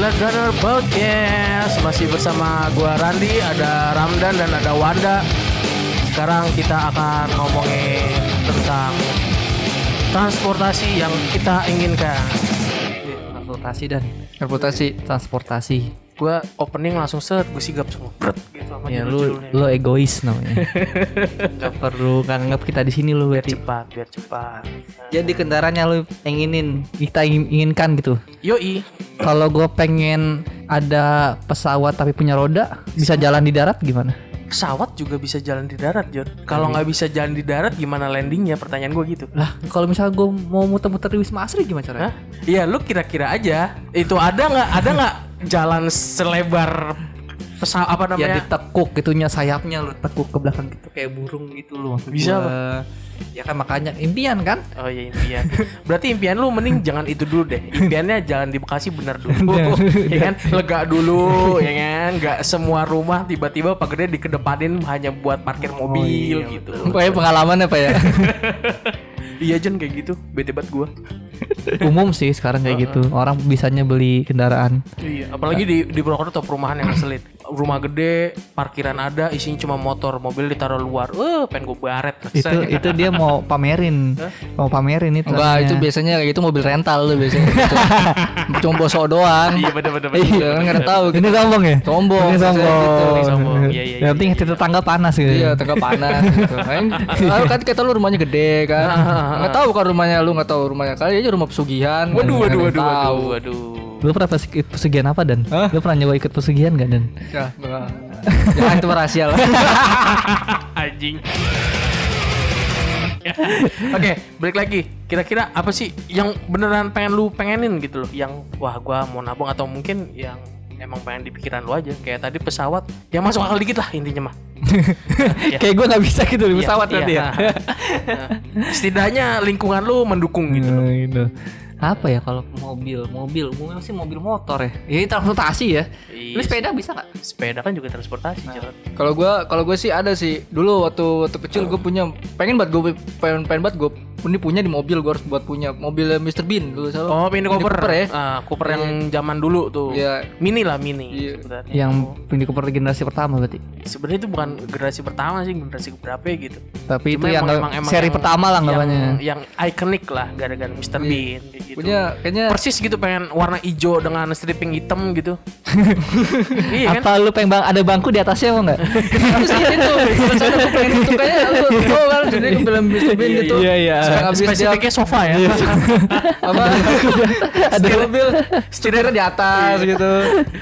Blade Runner Podcast. Masih bersama gua Randi, ada Ramdan dan ada Wanda. Sekarang kita akan ngomongin tentang Transportasi yang kita inginkan. Transportasi dan reputasi transportasi Gua opening langsung set, gue sigap semua. Bret, gitu sama ya lu lu egois namanya. Nggak perlu nganggap kita di sini lu Biar berarti. cepat, biar cepat. Jadi kendaraannya lu inginin kita ingin- inginkan gitu? Yoi, kalau gue pengen ada pesawat tapi punya roda bisa jalan di darat gimana? Pesawat juga bisa jalan di darat John Kalau nggak bisa jalan di darat gimana landingnya? Pertanyaan gue gitu. Lah kalau misalnya gue mau muter-muter di wisma asri gimana caranya? Hah? Iya lu kira-kira aja. Itu ada nggak? Ada nggak jalan selebar pesawat apa ya namanya? ditekuk gitunya sayapnya lu tekuk ke belakang gitu kayak burung gitu lu maksud Bisa gua. ya kan makanya impian kan Oh iya impian. Berarti impian lu mending jangan itu dulu deh. Impiannya jalan di Bekasi bener dulu. ya kan? Lega dulu ya kan? Gak semua rumah tiba-tiba Pak Gede dikedepanin hanya buat parkir mobil gitu. Pokoknya pengalaman apa ya Iya Jen kayak gitu. Bete banget gua. umum sih sekarang kayak gitu. Orang bisanya beli kendaraan. Iya, apalagi di di Purwokerto perumahan yang ngeselin. Rumah gede, parkiran ada, isinya cuma motor, mobil ditaruh luar. Eh, pengen gue baret. itu itu dia mau pamerin mau pamerin itu Enggak, itu biasanya kayak gitu mobil rental tuh biasanya. gitu. Cuma bosok doang. Iya bener bener Iya, kan nggak tahu. ini sombong ya Sombong. ini sombong gitu. Ini sombong. Iya, iya, yang penting hati tetangga panas gitu Iya, tengah panas gitu. Kan, ah, kan kata lu rumahnya gede kan. Enggak tahu kan rumahnya lu enggak tahu rumahnya kali aja rumah pesugihan. Waduh, waduh, waduh, waduh. Lu pernah pesugihan apa dan lu pernah nyoba ikut pesugihan gak dan Ya. Jangan itu rahasia lah. Anjing. Oke, balik lagi. Kira-kira apa sih yang beneran pengen lu pengenin gitu loh? Yang wah gua mau nabung atau mungkin yang emang pengen di pikiran lu aja. Kayak tadi pesawat yang masuk akal dikit lah intinya mah. Iya. kayak gue nggak bisa gitu di Iya, pesawat iya. nanti ya Nah, Setidaknya lingkungan lu mendukung gitu loh. Apa ya kalau mobil? Mobil mobil sih mobil motor ya. Ya ini transportasi ya. Iya lu sepeda bisa nggak? Sepeda kan juga transportasi, Nah. Kalau gua kalau gue sih ada sih. Dulu waktu waktu kecil gue punya pengen banget gue pengen pengen banget gue ini punya di mobil gue harus buat punya mobil Mr Bean dulu selalu. Oh, Mini Cooper. ya. Ah, Cooper yang zaman dulu tuh. Iya. Mini lah, mini. Iya. sebenarnya. yang Mini Cooper generasi pertama berarti sebenarnya itu bukan generasi pertama sih generasi berapa gitu tapi Cuma itu yang emang- nggak- emang- seri yang- pertama lah yang, anggapannya yang ikonik lah gara-gara Mr. Bean kayak gitu Punya kayaknya persis gitu pengen warna hijau dengan stripping hitam gitu iya kan apa lu pengen bang ada bangku di atasnya mau nggak Terus itu itu kayaknya lu tau kan jadi film Mr Bean gitu. Iya, iya. Habis dia spesifiknya sofa ya apa ada mobil setirnya di atas gitu.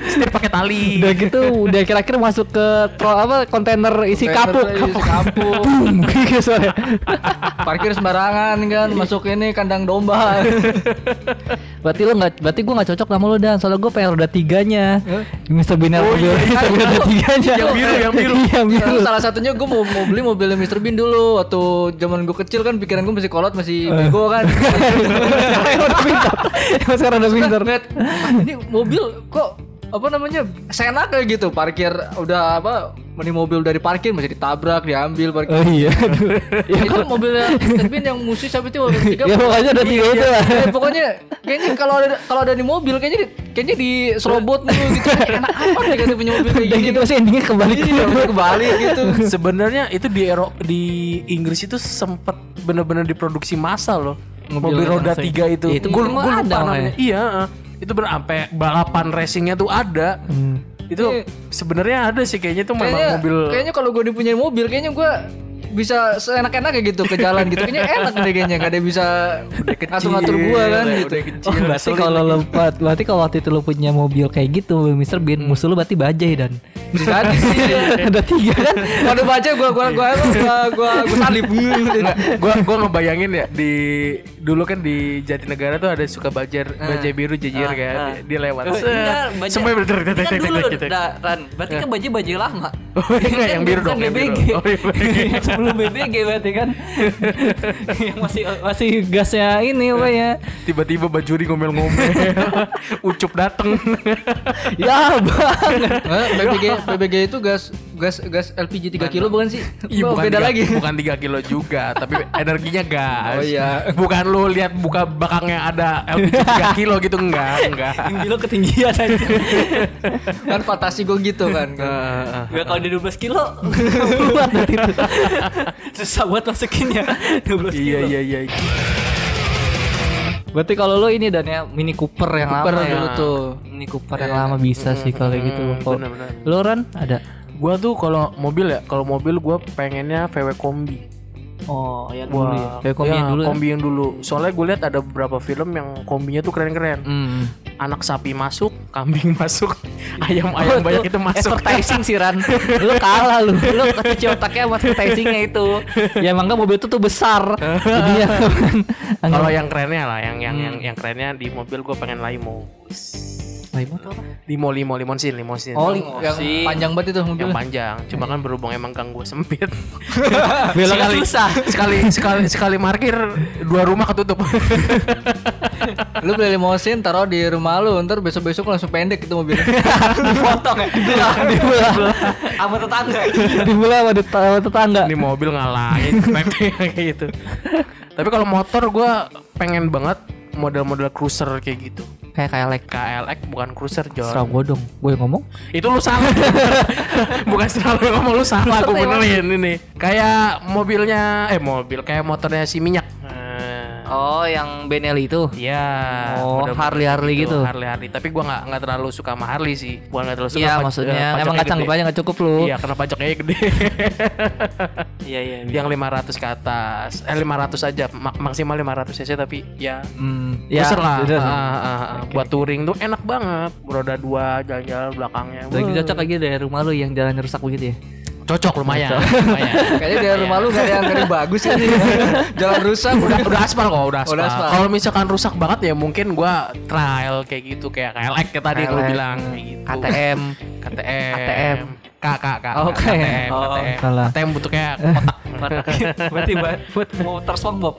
setir pakai tali udah gitu udah kira-kira masuk ke tro apa kontainer isi kapuk kapuk. Boom, gitu. Parkir sembarangan kan masuk ini kandang domba. berarti lu nggak berarti gua nggak cocok sama lu dan soalnya gua pengen roda tiganya Mr. Bean Oh, mobil iya, Mr. Bean roda tiganya Yang biru, yang biru. yang biru salah satunya gue mau mau beli mobil Mr Bean dulu waktu zaman gue kecil kan pikiran gue masih kolot masih bego kan. sekarang udah pintar. Sekarang udah pintar. Ngeliat, "Ah, ini mobil kok apa namanya? Senak kayak gitu parkir udah apa ini mobil dari parkir masih ditabrak diambil parkir. Oh iya ya itu mobilnya Mr. Bean yang musuh siapa itu? Mobil tiga ya pokoknya udah tiga itu lah. Eh, pokoknya kayaknya kalau ada kalau ada di mobil kayaknya di, kayaknya diserobot dulu gitu. Enak amat ya gitu punya mobil kayak gitu sih endingnya kembali ke Iya, mobil kebalik gitu. Sebenarnya itu di Ero di Inggris itu sempet bener-bener diproduksi massal loh. Mobil, Mobil roda tiga itu. Ya, itu gue emang gue ada lupa namanya iya. Itu bener sampai balapan racingnya tuh ada. Hmm. itu Iya. sebenarnya ada sih kayaknya itu memang kayaknya mobil kayaknya kalau gue dipunyai mobil kayaknya gue bisa seenak-enak kayak gitu ke jalan gitu. Kayaknya enak deh kayaknya gak ada yang bisa ngatur-ngatur gue kan udah gitu. kecil, Oh, berarti kalau lo berarti kalau waktu itu lo punya mobil kayak gitu Mr. Bean musuh lo berarti bajai dan bisa sih ada tiga kan kalau baca gue gue gue gue gue gue salib gua gua ngebayangin ya di dulu kan di Jatinegara tuh ada suka bajar bajai biru jejir kan ah. dia, lewat Oh, bajai- semua Kan dulu, tek gitu da- Ran, berarti kan baju baju lama. Oh, enggak, yang biru Bukan dong, yang biru. BBG. Oh, iya, BBG. Sebelum BBG berarti kan. yang masih masih gasnya ini apa ya? tiba-tiba bajuri ngomel-ngomel ucup dateng ya bang. BBG BBG itu gas gas gas LPG 3 kilo bukan sih? Iya Oh, bukan beda tiga- lagi. Bukan 3 kilo juga, tapi energinya gas. Oh, iya. Bukan lu lihat buka belakangnya ada LPG 3 kilo gitu enggak, enggak. Tinggi lo ketinggian aja. kan fantasi gue gitu kan. kan. Heeh. Gak kalau di 12 kilo keluar. Susah buat masukinnya 12 Iya kilo. iya iya. Berarti kalau lo ini dan ya Mini Cooper yang Cooper lama ya. dulu tuh. Mini Cooper yang lama bisa sih kalau kayak gitu. Kalau bener-bener. lo Ran ada? Gua tuh kalau mobil ya, kalau mobil gua pengennya VW kombi. Oh, yang Wah, dulu ya. Kayak kombi yang ya, dulu. ya? kombi yang dulu. Soalnya gue lihat ada beberapa film yang kombinya tuh keren-keren. Hmm. Anak sapi masuk, kambing masuk, ayam-ayam banyak itu masuk. Advertising sih Ran Lu kalah lu Lu kecuci otaknya sama advertisingnya itu Ya emang mobil itu tuh besar Jadi ya Kalau yang kerennya lah, yang yang Hmm. yang yang kerennya di mobil gue pengen limo. Limo tuh apa? Limo limo limonsin limonsin. Oh Yang limosin panjang banget itu yang mobilnya. panjang. Cuma kan berhubung emang gang gue sempit. Beloknya sekali, susah sekali sekali sekali parkir dua rumah ketutup. Lu beli limosin taruh di rumah lu, ntar besok-besok langsung pendek itu mobilnya. Dipotong ya Dibelah Sama tetangga Dibelah sama tet- sama tetangga Ini mobil ngalangin PP kayak gitu. Tapi kalau motor gue pengen banget model-model cruiser kayak gitu. Kayak kayak like KLX bukan cruiser John. Serah gue dong Gue yang ngomong Itu lu salah. Bukan selalu ngomong lu salah, gue Maksudnya benerin ini. Kayak mobilnya eh mobil kayak motornya si minyak. Nah, Oh yang Benelli itu Iya. Oh, model-model Harley-Harley kayak gitu. Harley Harley. Tapi gua nggak nggak terlalu suka sama Harley sih. Gua nggak terlalu suka. Iya maksudnya eh, Emang kacang aja gak cukup lu Iya, karena pajaknya gede. Iya iya Yang 500 ke atas. Eh 500 aja, mak- maksimal 500 cc tapi ya Hmm, Cruiser lah. udah. Ah, ah, ah. Buat touring tuh enak banget. Roda dua jalan-jalan belakangnya. Lagi cocok lagi dari rumah lu yang jalan rusak begitu ya Cocok lumayan. lumayan. Kayaknya dari rumah lu gak ada yang gak bagus ya nih. Jalan rusak udah udah aspal kok, udah aspal. Aspal. Kalau misalkan rusak banget ya mungkin gua trial kayak gitu kayak KLX kayak tadi yang lu bilang kayak gitu. KTM KTM. ATM. K K K. Oh, K. KTM. Oh, KTM. salah. KTM bentuknya kotak. Berarti buat buat motor SpongeBob.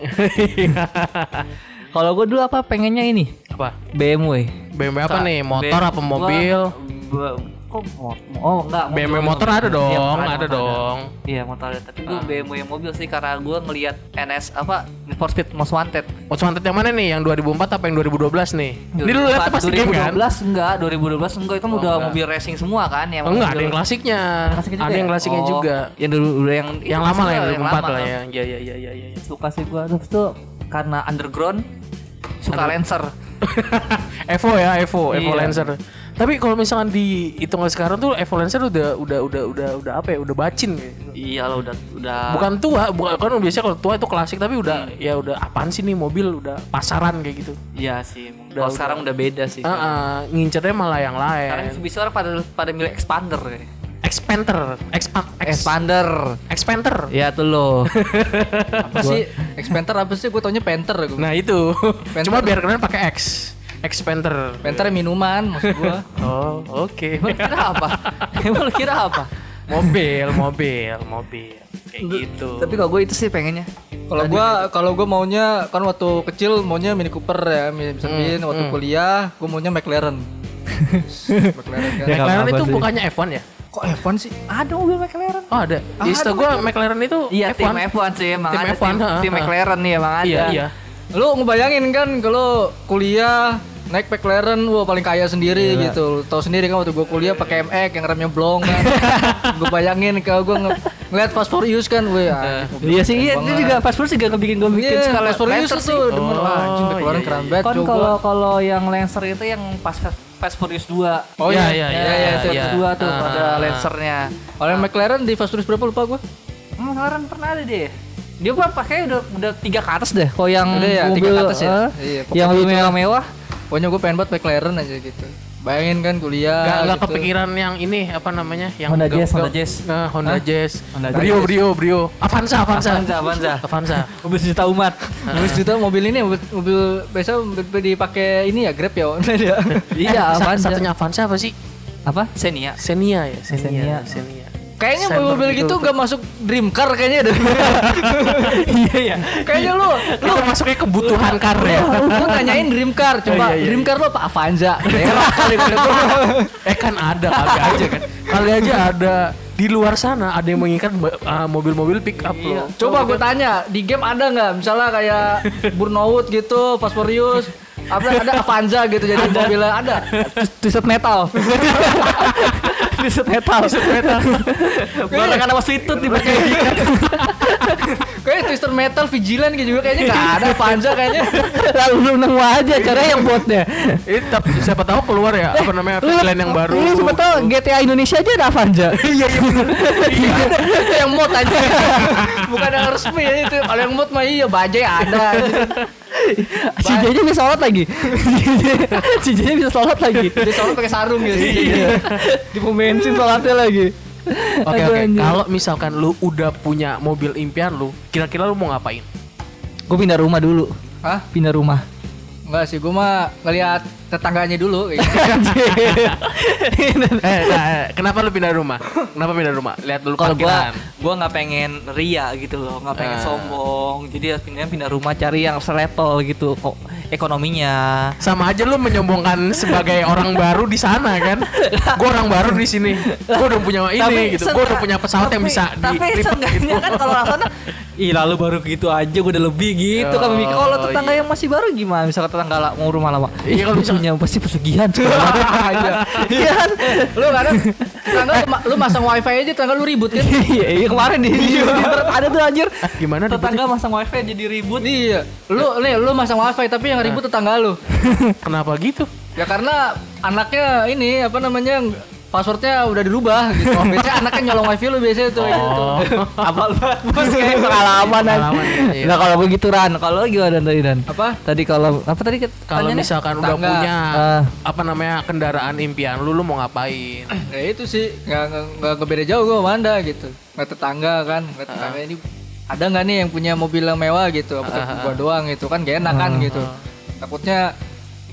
Kalau gue dulu apa pengennya ini apa? BMW. BMW apa nih? Motor apa mobil? Gua, kok mo- oh enggak BMW motor dong. ada dong, Iya, ada motor dong. Iya motor ada tapi gue BMW yang mobil sih karena gue ngelihat NS apa Need for Speed Most Wanted Most Wanted yang mana nih? Yang 2004 apa yang 2012 nih? Ini lu lihat pasti game kan? 2012 enggak 2012 enggak itu kan udah enggak. mobil racing semua kan yang Oh, enggak, ada yang klasiknya. Ada yang ya? klasiknya Oh, juga. yang dulu yang Yang lama lah yang maksudnya 2004 lama. lah ya. Iya iya iya iya iya. suka sih gue terus tuh karena underground suka Lancer Evo ya, Evo, Evo Iya. Lancer. Tapi kalau misalkan dihitung sekarang tuh Evo Lancer udah udah udah udah udah apa ya? Udah bacin gitu. iya lo udah udah Bukan tua, bukan kan biasanya kalau tua itu klasik tapi udah ya udah apaan sih nih mobil udah pasaran kayak gitu. iya sih Udah- kalau sekarang udah beda sih Ah, ah, ngincernya malah yang sekarang lain. bisa orang pada pada milih expander kayaknya. Expander, expa, ex, expander expander. ya tuh lo Apa sih? Expander apa sih? Gue taunya Panther gue. Nah itu. Panther. Cuma biar keren pakai X. Expander. Panther minuman maksud gua. Oh, oke. Emang lu kira apa emang lu kira apa mobil, mobil, mobil. Kayak gitu. tapi kalau gue itu sih pengennya Kalau gua kalau gua maunya kan waktu kecil maunya Mini Cooper ya, Mini Bin, waktu kuliah gua maunya McLaren. McLaren kan. Ya, McLaren itu sih. bukannya F1 ya? Kok F1 sih? ada mobil McLaren Oh ada. Di setahu gua McLaren itu Iya tim F1. F1 sih emang Tim ada F1, tim, tim. McLaren nih emang ada. Iya, iya. Lu ngebayangin kan kalau kuliah naik McLaren wah paling kaya sendiri gitu. Tahu sendiri kan waktu gua kuliah pakai MX yang remnya blong kan. gua bayangin kalau gua nge ngeliat Fast Furious kan, weh. ah, mobil Iya sih, iya itu juga Fast Furious juga ngebikin gue bikin Iya, skala Fast Furious Lancer tuh demen Oh, lah, anjing McLaren iya, keren iya. banget. Kan kalau kalau yang Lancer itu yang pas Fast Furious 2. Oh Iya, iya, iya, Ya, ya, itu iya. dua tuh Ah, ada ah, ah. Lancernya. Kalau yang McLaren di Fast Furious berapa lupa gua? Hmm, McLaren pernah ada deh. Dia mah pakai udah udah tiga ke atas deh. Kalau yang Udah ya, mobil tiga ke atas ya? eh, Iya, yang lebih mewah-mewah. Pokoknya gue pengen banget McLaren aja gitu. Bayangin kan kuliah. Gak, gak gitu. kepikiran yang ini apa namanya? Yang Honda gak- Jazz, Honda Jazz. Nah, Honda Jazz. Honda Brio, Jazz. Brio, Brio. Avanza, Avanza. Avanza, Avanza. Avanza. Mobil sejuta umat. Terus juta mobil ini mobil, mobil biasa mobil dipakai ini ya Grab ya. Iya, Eh, Avanza. Satunya Avanza apa sih? Apa? Xenia. Xenia ya, Xenia. Xenia. Xenia. Kayaknya Cyber mobil gitu betul. gak masuk dream car kayaknya deh. Iya ya. kayaknya lu Itu masuknya kebutuhan car ya. lu nanyain dream car coba Oh, iya, iya, dream iya. car lu apa Avanza. Eh kan ada kali aja kan. Kali aja ada di luar sana ada yang menginginkan uh, mobil-mobil pick up Iya. loh. Coba gue tanya, di game ada nggak misalnya kayak Burnout gitu, Fast Furious, apa ada Avanza gitu jadi mobilnya ada. T-shirt metal. T-shirt metal. T-shirt metal. Barengan sama sweet tooth dipakai. Kayak Twister Metal Vigilant gitu juga kayaknya nggak ada Avanza kayaknya. Lalu belum nemu aja caranya yang. Eh, tapi siapa tahu keluar ya apa namanya Vigilant yang baru. Lu siapa tahu GTA Indonesia aja ada Avanza. Iya iya bener. Iya. itu yang mod aja. Bukan yang resmi ya itu. Kalau yang mod mah iya bajai ada. Si JJ bisa sholat lagi. si JJ bisa sholat lagi. Dia selalu pakai sarung gitu. Di pom bensin sholatnya lagi. Oke oke. Kalau misalkan lu udah punya mobil impian lu, kira-kira lu mau ngapain? Gue pindah rumah dulu. Hah? Pindah rumah. Enggak sih, gue mah ngeliat tetangganya dulu. gitu. eh, nah, kenapa lu pindah rumah? Kenapa pindah rumah? Lihat dulu Kalau gua gua nggak pengen ria gitu loh, nggak pengen Ah. sombong. Jadi ya pindah pindah rumah cari yang selevel gitu kok ekonominya. Sama aja lu menyombongkan sebagai orang baru di sana kan. Gua orang baru di sini. Gua udah punya ini gitu. Gua udah punya pesawat yang bisa tapi di seenggaknya kan kalau orang sana Ih lalu baru gitu aja gue udah lebih gitu kan Oh, mikir kalau tetangga iya. yang masih baru gimana misalnya tetangga lah, mau rumah lama Iya, kalau misalnya- punya pasti pesugihan. Iya kan? Lu kadang tetangga lu, ma- lu masang wifi aja tetangga lu ribut kan? iya iya kemarin di, di, internet ada tuh anjir Gimana tetangga masang wifi jadi ribut Iya. Lu nih lu masang wifi tapi yang ribut tetangga lu. Kenapa gitu? Ya karena anaknya ini apa namanya passwordnya udah dirubah gitu. Biasanya anaknya nyolong wifi lu biasanya tuh kayak gitu. Oh. apal banget bos kayak pengalaman Pengalaman, iya. nah kalau begitu Ran kalau lu gimana tadi Dan Apa? tadi kalau apa tadi Kalau misalkan udah Tangga. punya Ah. apa namanya kendaraan impian lu, lu mau ngapain? Ya itu sih nggak nggak nggak nggak beda jauh gue sama anda gitu. Nggak tetangga kan, nggak tetangga ini ada nggak nih yang punya mobil yang mewah gitu? Apa Ah, gua doang gitu kan gak enak kan gitu. Takutnya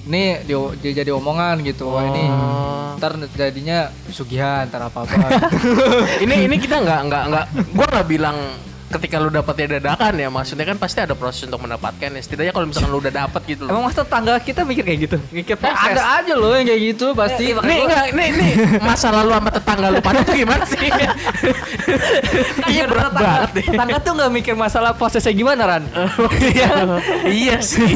ini dia, dia jadi omongan gitu. Wah ini Oh. ntar jadinya pesugihan, ntar apa apa. ini ini kita nggak nggak nggak gua nggak bilang ketika lu dapatnya dadakan ya maksudnya kan pasti ada proses untuk mendapatkan ya. Setidaknya kalau misalkan lu udah dapat gitu loh. Emang mas tetangga kita mikir kayak gitu? Mikir Eh, ada aja loh yang kayak gitu pasti. Iya, nih enggak nih nih. Masa lalu sama tetangga lu pada tuh gimana sih? Iya berat banget. Deh tetangga tuh nggak mikir masalah prosesnya gimana Ran? Iya. Sih.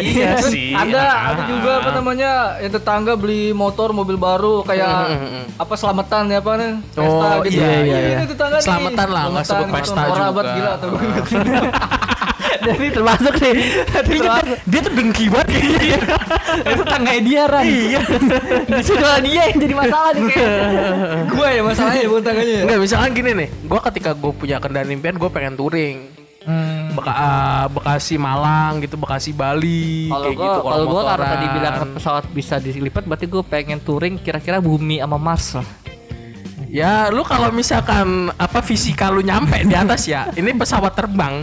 Iya sih. ada ada juga apa namanya yang tetangga beli motor mobil baru kayak Mm, mm, mm. apa selamatan ya apa nih Oh, iya, iya, Ini iya. tetangga nih. Selamatan lah, nggak sebut pesta juga. Abad gila tuh jadi termasuk nih termasuk. dia tuh dengki banget. Kayaknya itu tetangga dia Ran. Iya. Di situ dia yang jadi masalah nih kayaknya gua ya masalahnya bukan tangganya ya. Enggak, misalkan gini nih, gua ketika gue punya kendaraan impian, gue pengen touring. Hmm. Beka, ah, Bekasi Malang gitu, Bekasi Bali Kalau kayak gua gitu kalau gua karena tadi bilang pesawat bisa dilipat berarti gua pengen touring kira-kira bumi sama Mars lah. Ya, lu kalau misalkan apa fisika lu nyampe di atas ya, ini pesawat terbang.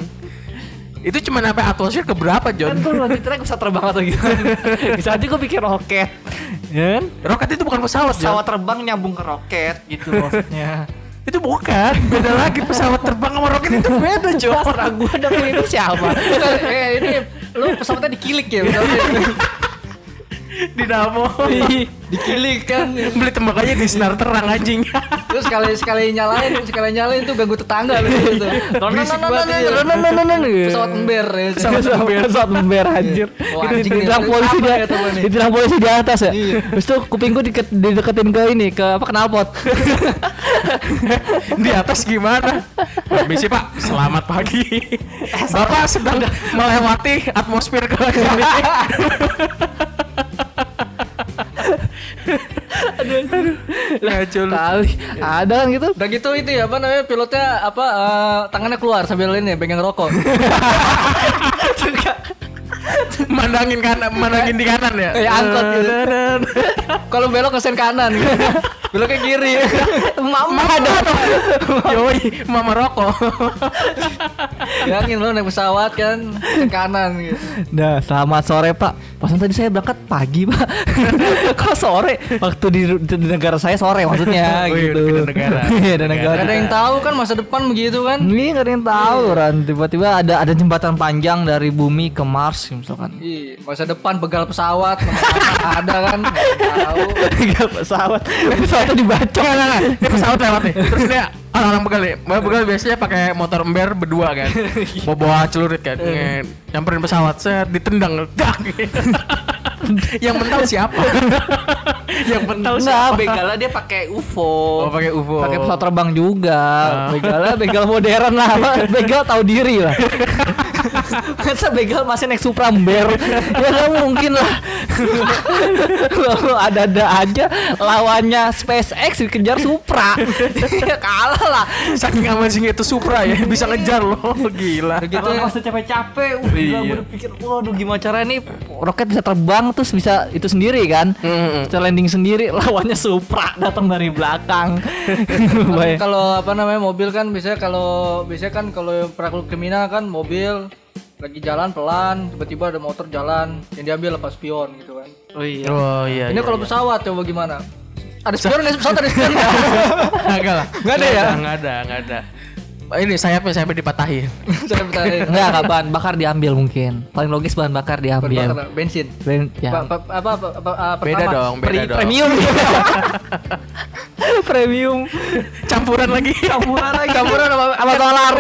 Itu cuma sampai atmosfer ke berapa, Kan John? gua nanti track bisa terbang atau gimana? bisa aja gua pikir roket. Ya kan? Roket itu bukan pesawat, John. Pesawat terbang nyambung ke roket gitu maksudnya. Itu bukan, beda lagi pesawat terbang sama roket itu beda, John. Terserah gua dong ini siapa? eh ini lu pesawatnya dikilik ya pesawatnya. Dinamo. dikilik kan Beli tembak aja di sinar terang anjing. terus sekali sekali nyalain sekali nyalain tuh ganggu tetangga lu gitu berisik banget iya. pesawat ember Pesawat ember, pesawat ember anjir. Itu ditilang polisi dia, ditilang polisi di atas ya. Iya. Terus tuh kupingku diket, dideketin ke ini, ke apa knalpot. di atas gimana? Permisi Pak, selamat pagi. Bapak sedang melewati atmosfer ke sini. Aduh, Kali ada kan gitu. Udah gitu itu ya apa namanya pilotnya apa eh, tangannya keluar sambil ini pegang rokok. Mandangin kanan, mandangin di kanan ya. Kayak angkot gitu. Kalau belok ke sen kanan gitu. Beloknya kiri. Mama ada. Yoi, mama rokok. Bayangin lo naik pesawat kan sen kanan gitu. Nah, selamat sore Pak. Pasan tadi saya berangkat pagi Pak. Kok sore? Waktu di, di negara saya sore maksudnya Oh iya, gitu. beda negara. Iya, ada negara. Gak ada yang tahu kan masa depan begitu kan. Ini gak ada yang tahu Ran Tiba-tiba ada ada jembatan panjang dari bumi ke Mars Misalkan. Ih, masa depan begal pesawat ada kan tahu Enggak pesawat. Pesawatnya dibacok. Enggak. Dia pesawat lewat nih. Terus dia orang-orang begal nih. Begal biasanya pakai motor ember berdua kan. Mau bawa celurit kan. Nge- Nyamperin pesawat, set ditendang. Dak. Yang mental siapa? Yang mental siapa? begalnya dia pakai UFO. Oh, pakai UFO. Pakai pesawat terbang juga. Ah. Begalnya begal modern lah. Begal tahu diri lah. Masa begal masih naik Supra Ember? ya nggak mungkin lah. Lalu ada-ada aja lawannya SpaceX dikejar Supra. ya kalah lah. Saking amazing itu Supra ya bisa ngejar loh. Gila. gitu Kalau ya masih capek-capek, uh, Iya. gue berpikir, waduh gimana cara nih roket bisa terbang terus bisa itu sendiri kan? Bisa landing sendiri, lawannya Supra datang dari belakang. Kan kalau apa namanya mobil kan biasanya kalau biasanya kan kalau pelaku kriminal kan mobil lagi jalan pelan tiba-tiba ada motor jalan yang diambil lepas spion gitu kan Oh iya. Oh iya. ini iya, kalau iya. pesawat coba gimana ada spion nggak sih pesawat ada spion nggak? Enggak lah. Nggak ada ya? Enggak ada, enggak ada. Ini sayapnya sayapnya dipatahin. saya bertanya Enggak, enggak bahan bakar diambil mungkin. Paling logis bahan bakar diambil. Bakar bensin Ben- ya. Pa- pa- apa apa apa apa- Beda pertama. dong, beda Pre- dong. Premium. premium. Campuran lagi. Campuran lagi. Campuran sama, sama solar.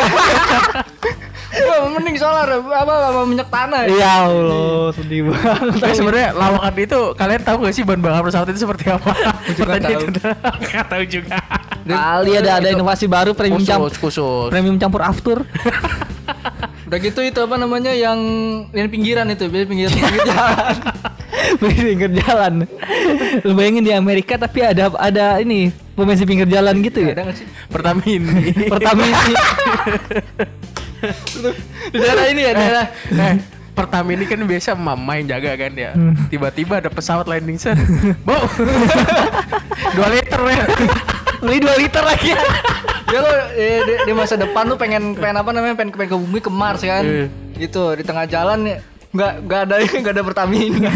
Wah, mending solar apa, apa minyak tanah ya. ya Allah, sedih banget. Tapi sebenarnya lawakan itu kalian tahu gak sih bahan bakar pesawat itu seperti apa? juga Pertanyaan tahu. itu. Nggak tahu juga. Kali ada ada inovasi baru premium campur Khusus, premium campur aftur. Udah gitu itu apa namanya yang yang pinggiran itu, pinggiran pinggir jalan. pinggir jalan. Lu bayangin di Amerika tapi ada ada ini pemain pinggir jalan gitu ya. Ada nggak sih? Pertamini. Pertamina Di daerah ini ya, daerah. eh, Pertamini kan biasa mama yang jaga kan ya. Hmm. Tiba-tiba ada pesawat landing set. Bau. Dua liter ya. beli 2 liter lagi. ya lo eh, di, di masa depan lu pengen pengen apa namanya pengen, pengen ke bumi ke Mars kan Iya. gitu di tengah jalan ya nggak nggak ada nggak ada Pertamina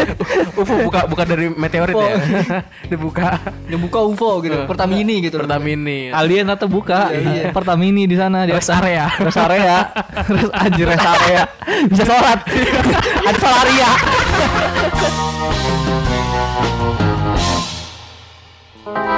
UFO buka buka dari meteorit UFO. ya. Dibuka. dia buka UFO gitu Pertamini gitu Pertamini. Alien atau buka Iya, iya. Pertamini di sana di Rest area. rest area rest anjir rest area bisa sholat ada solaria Thank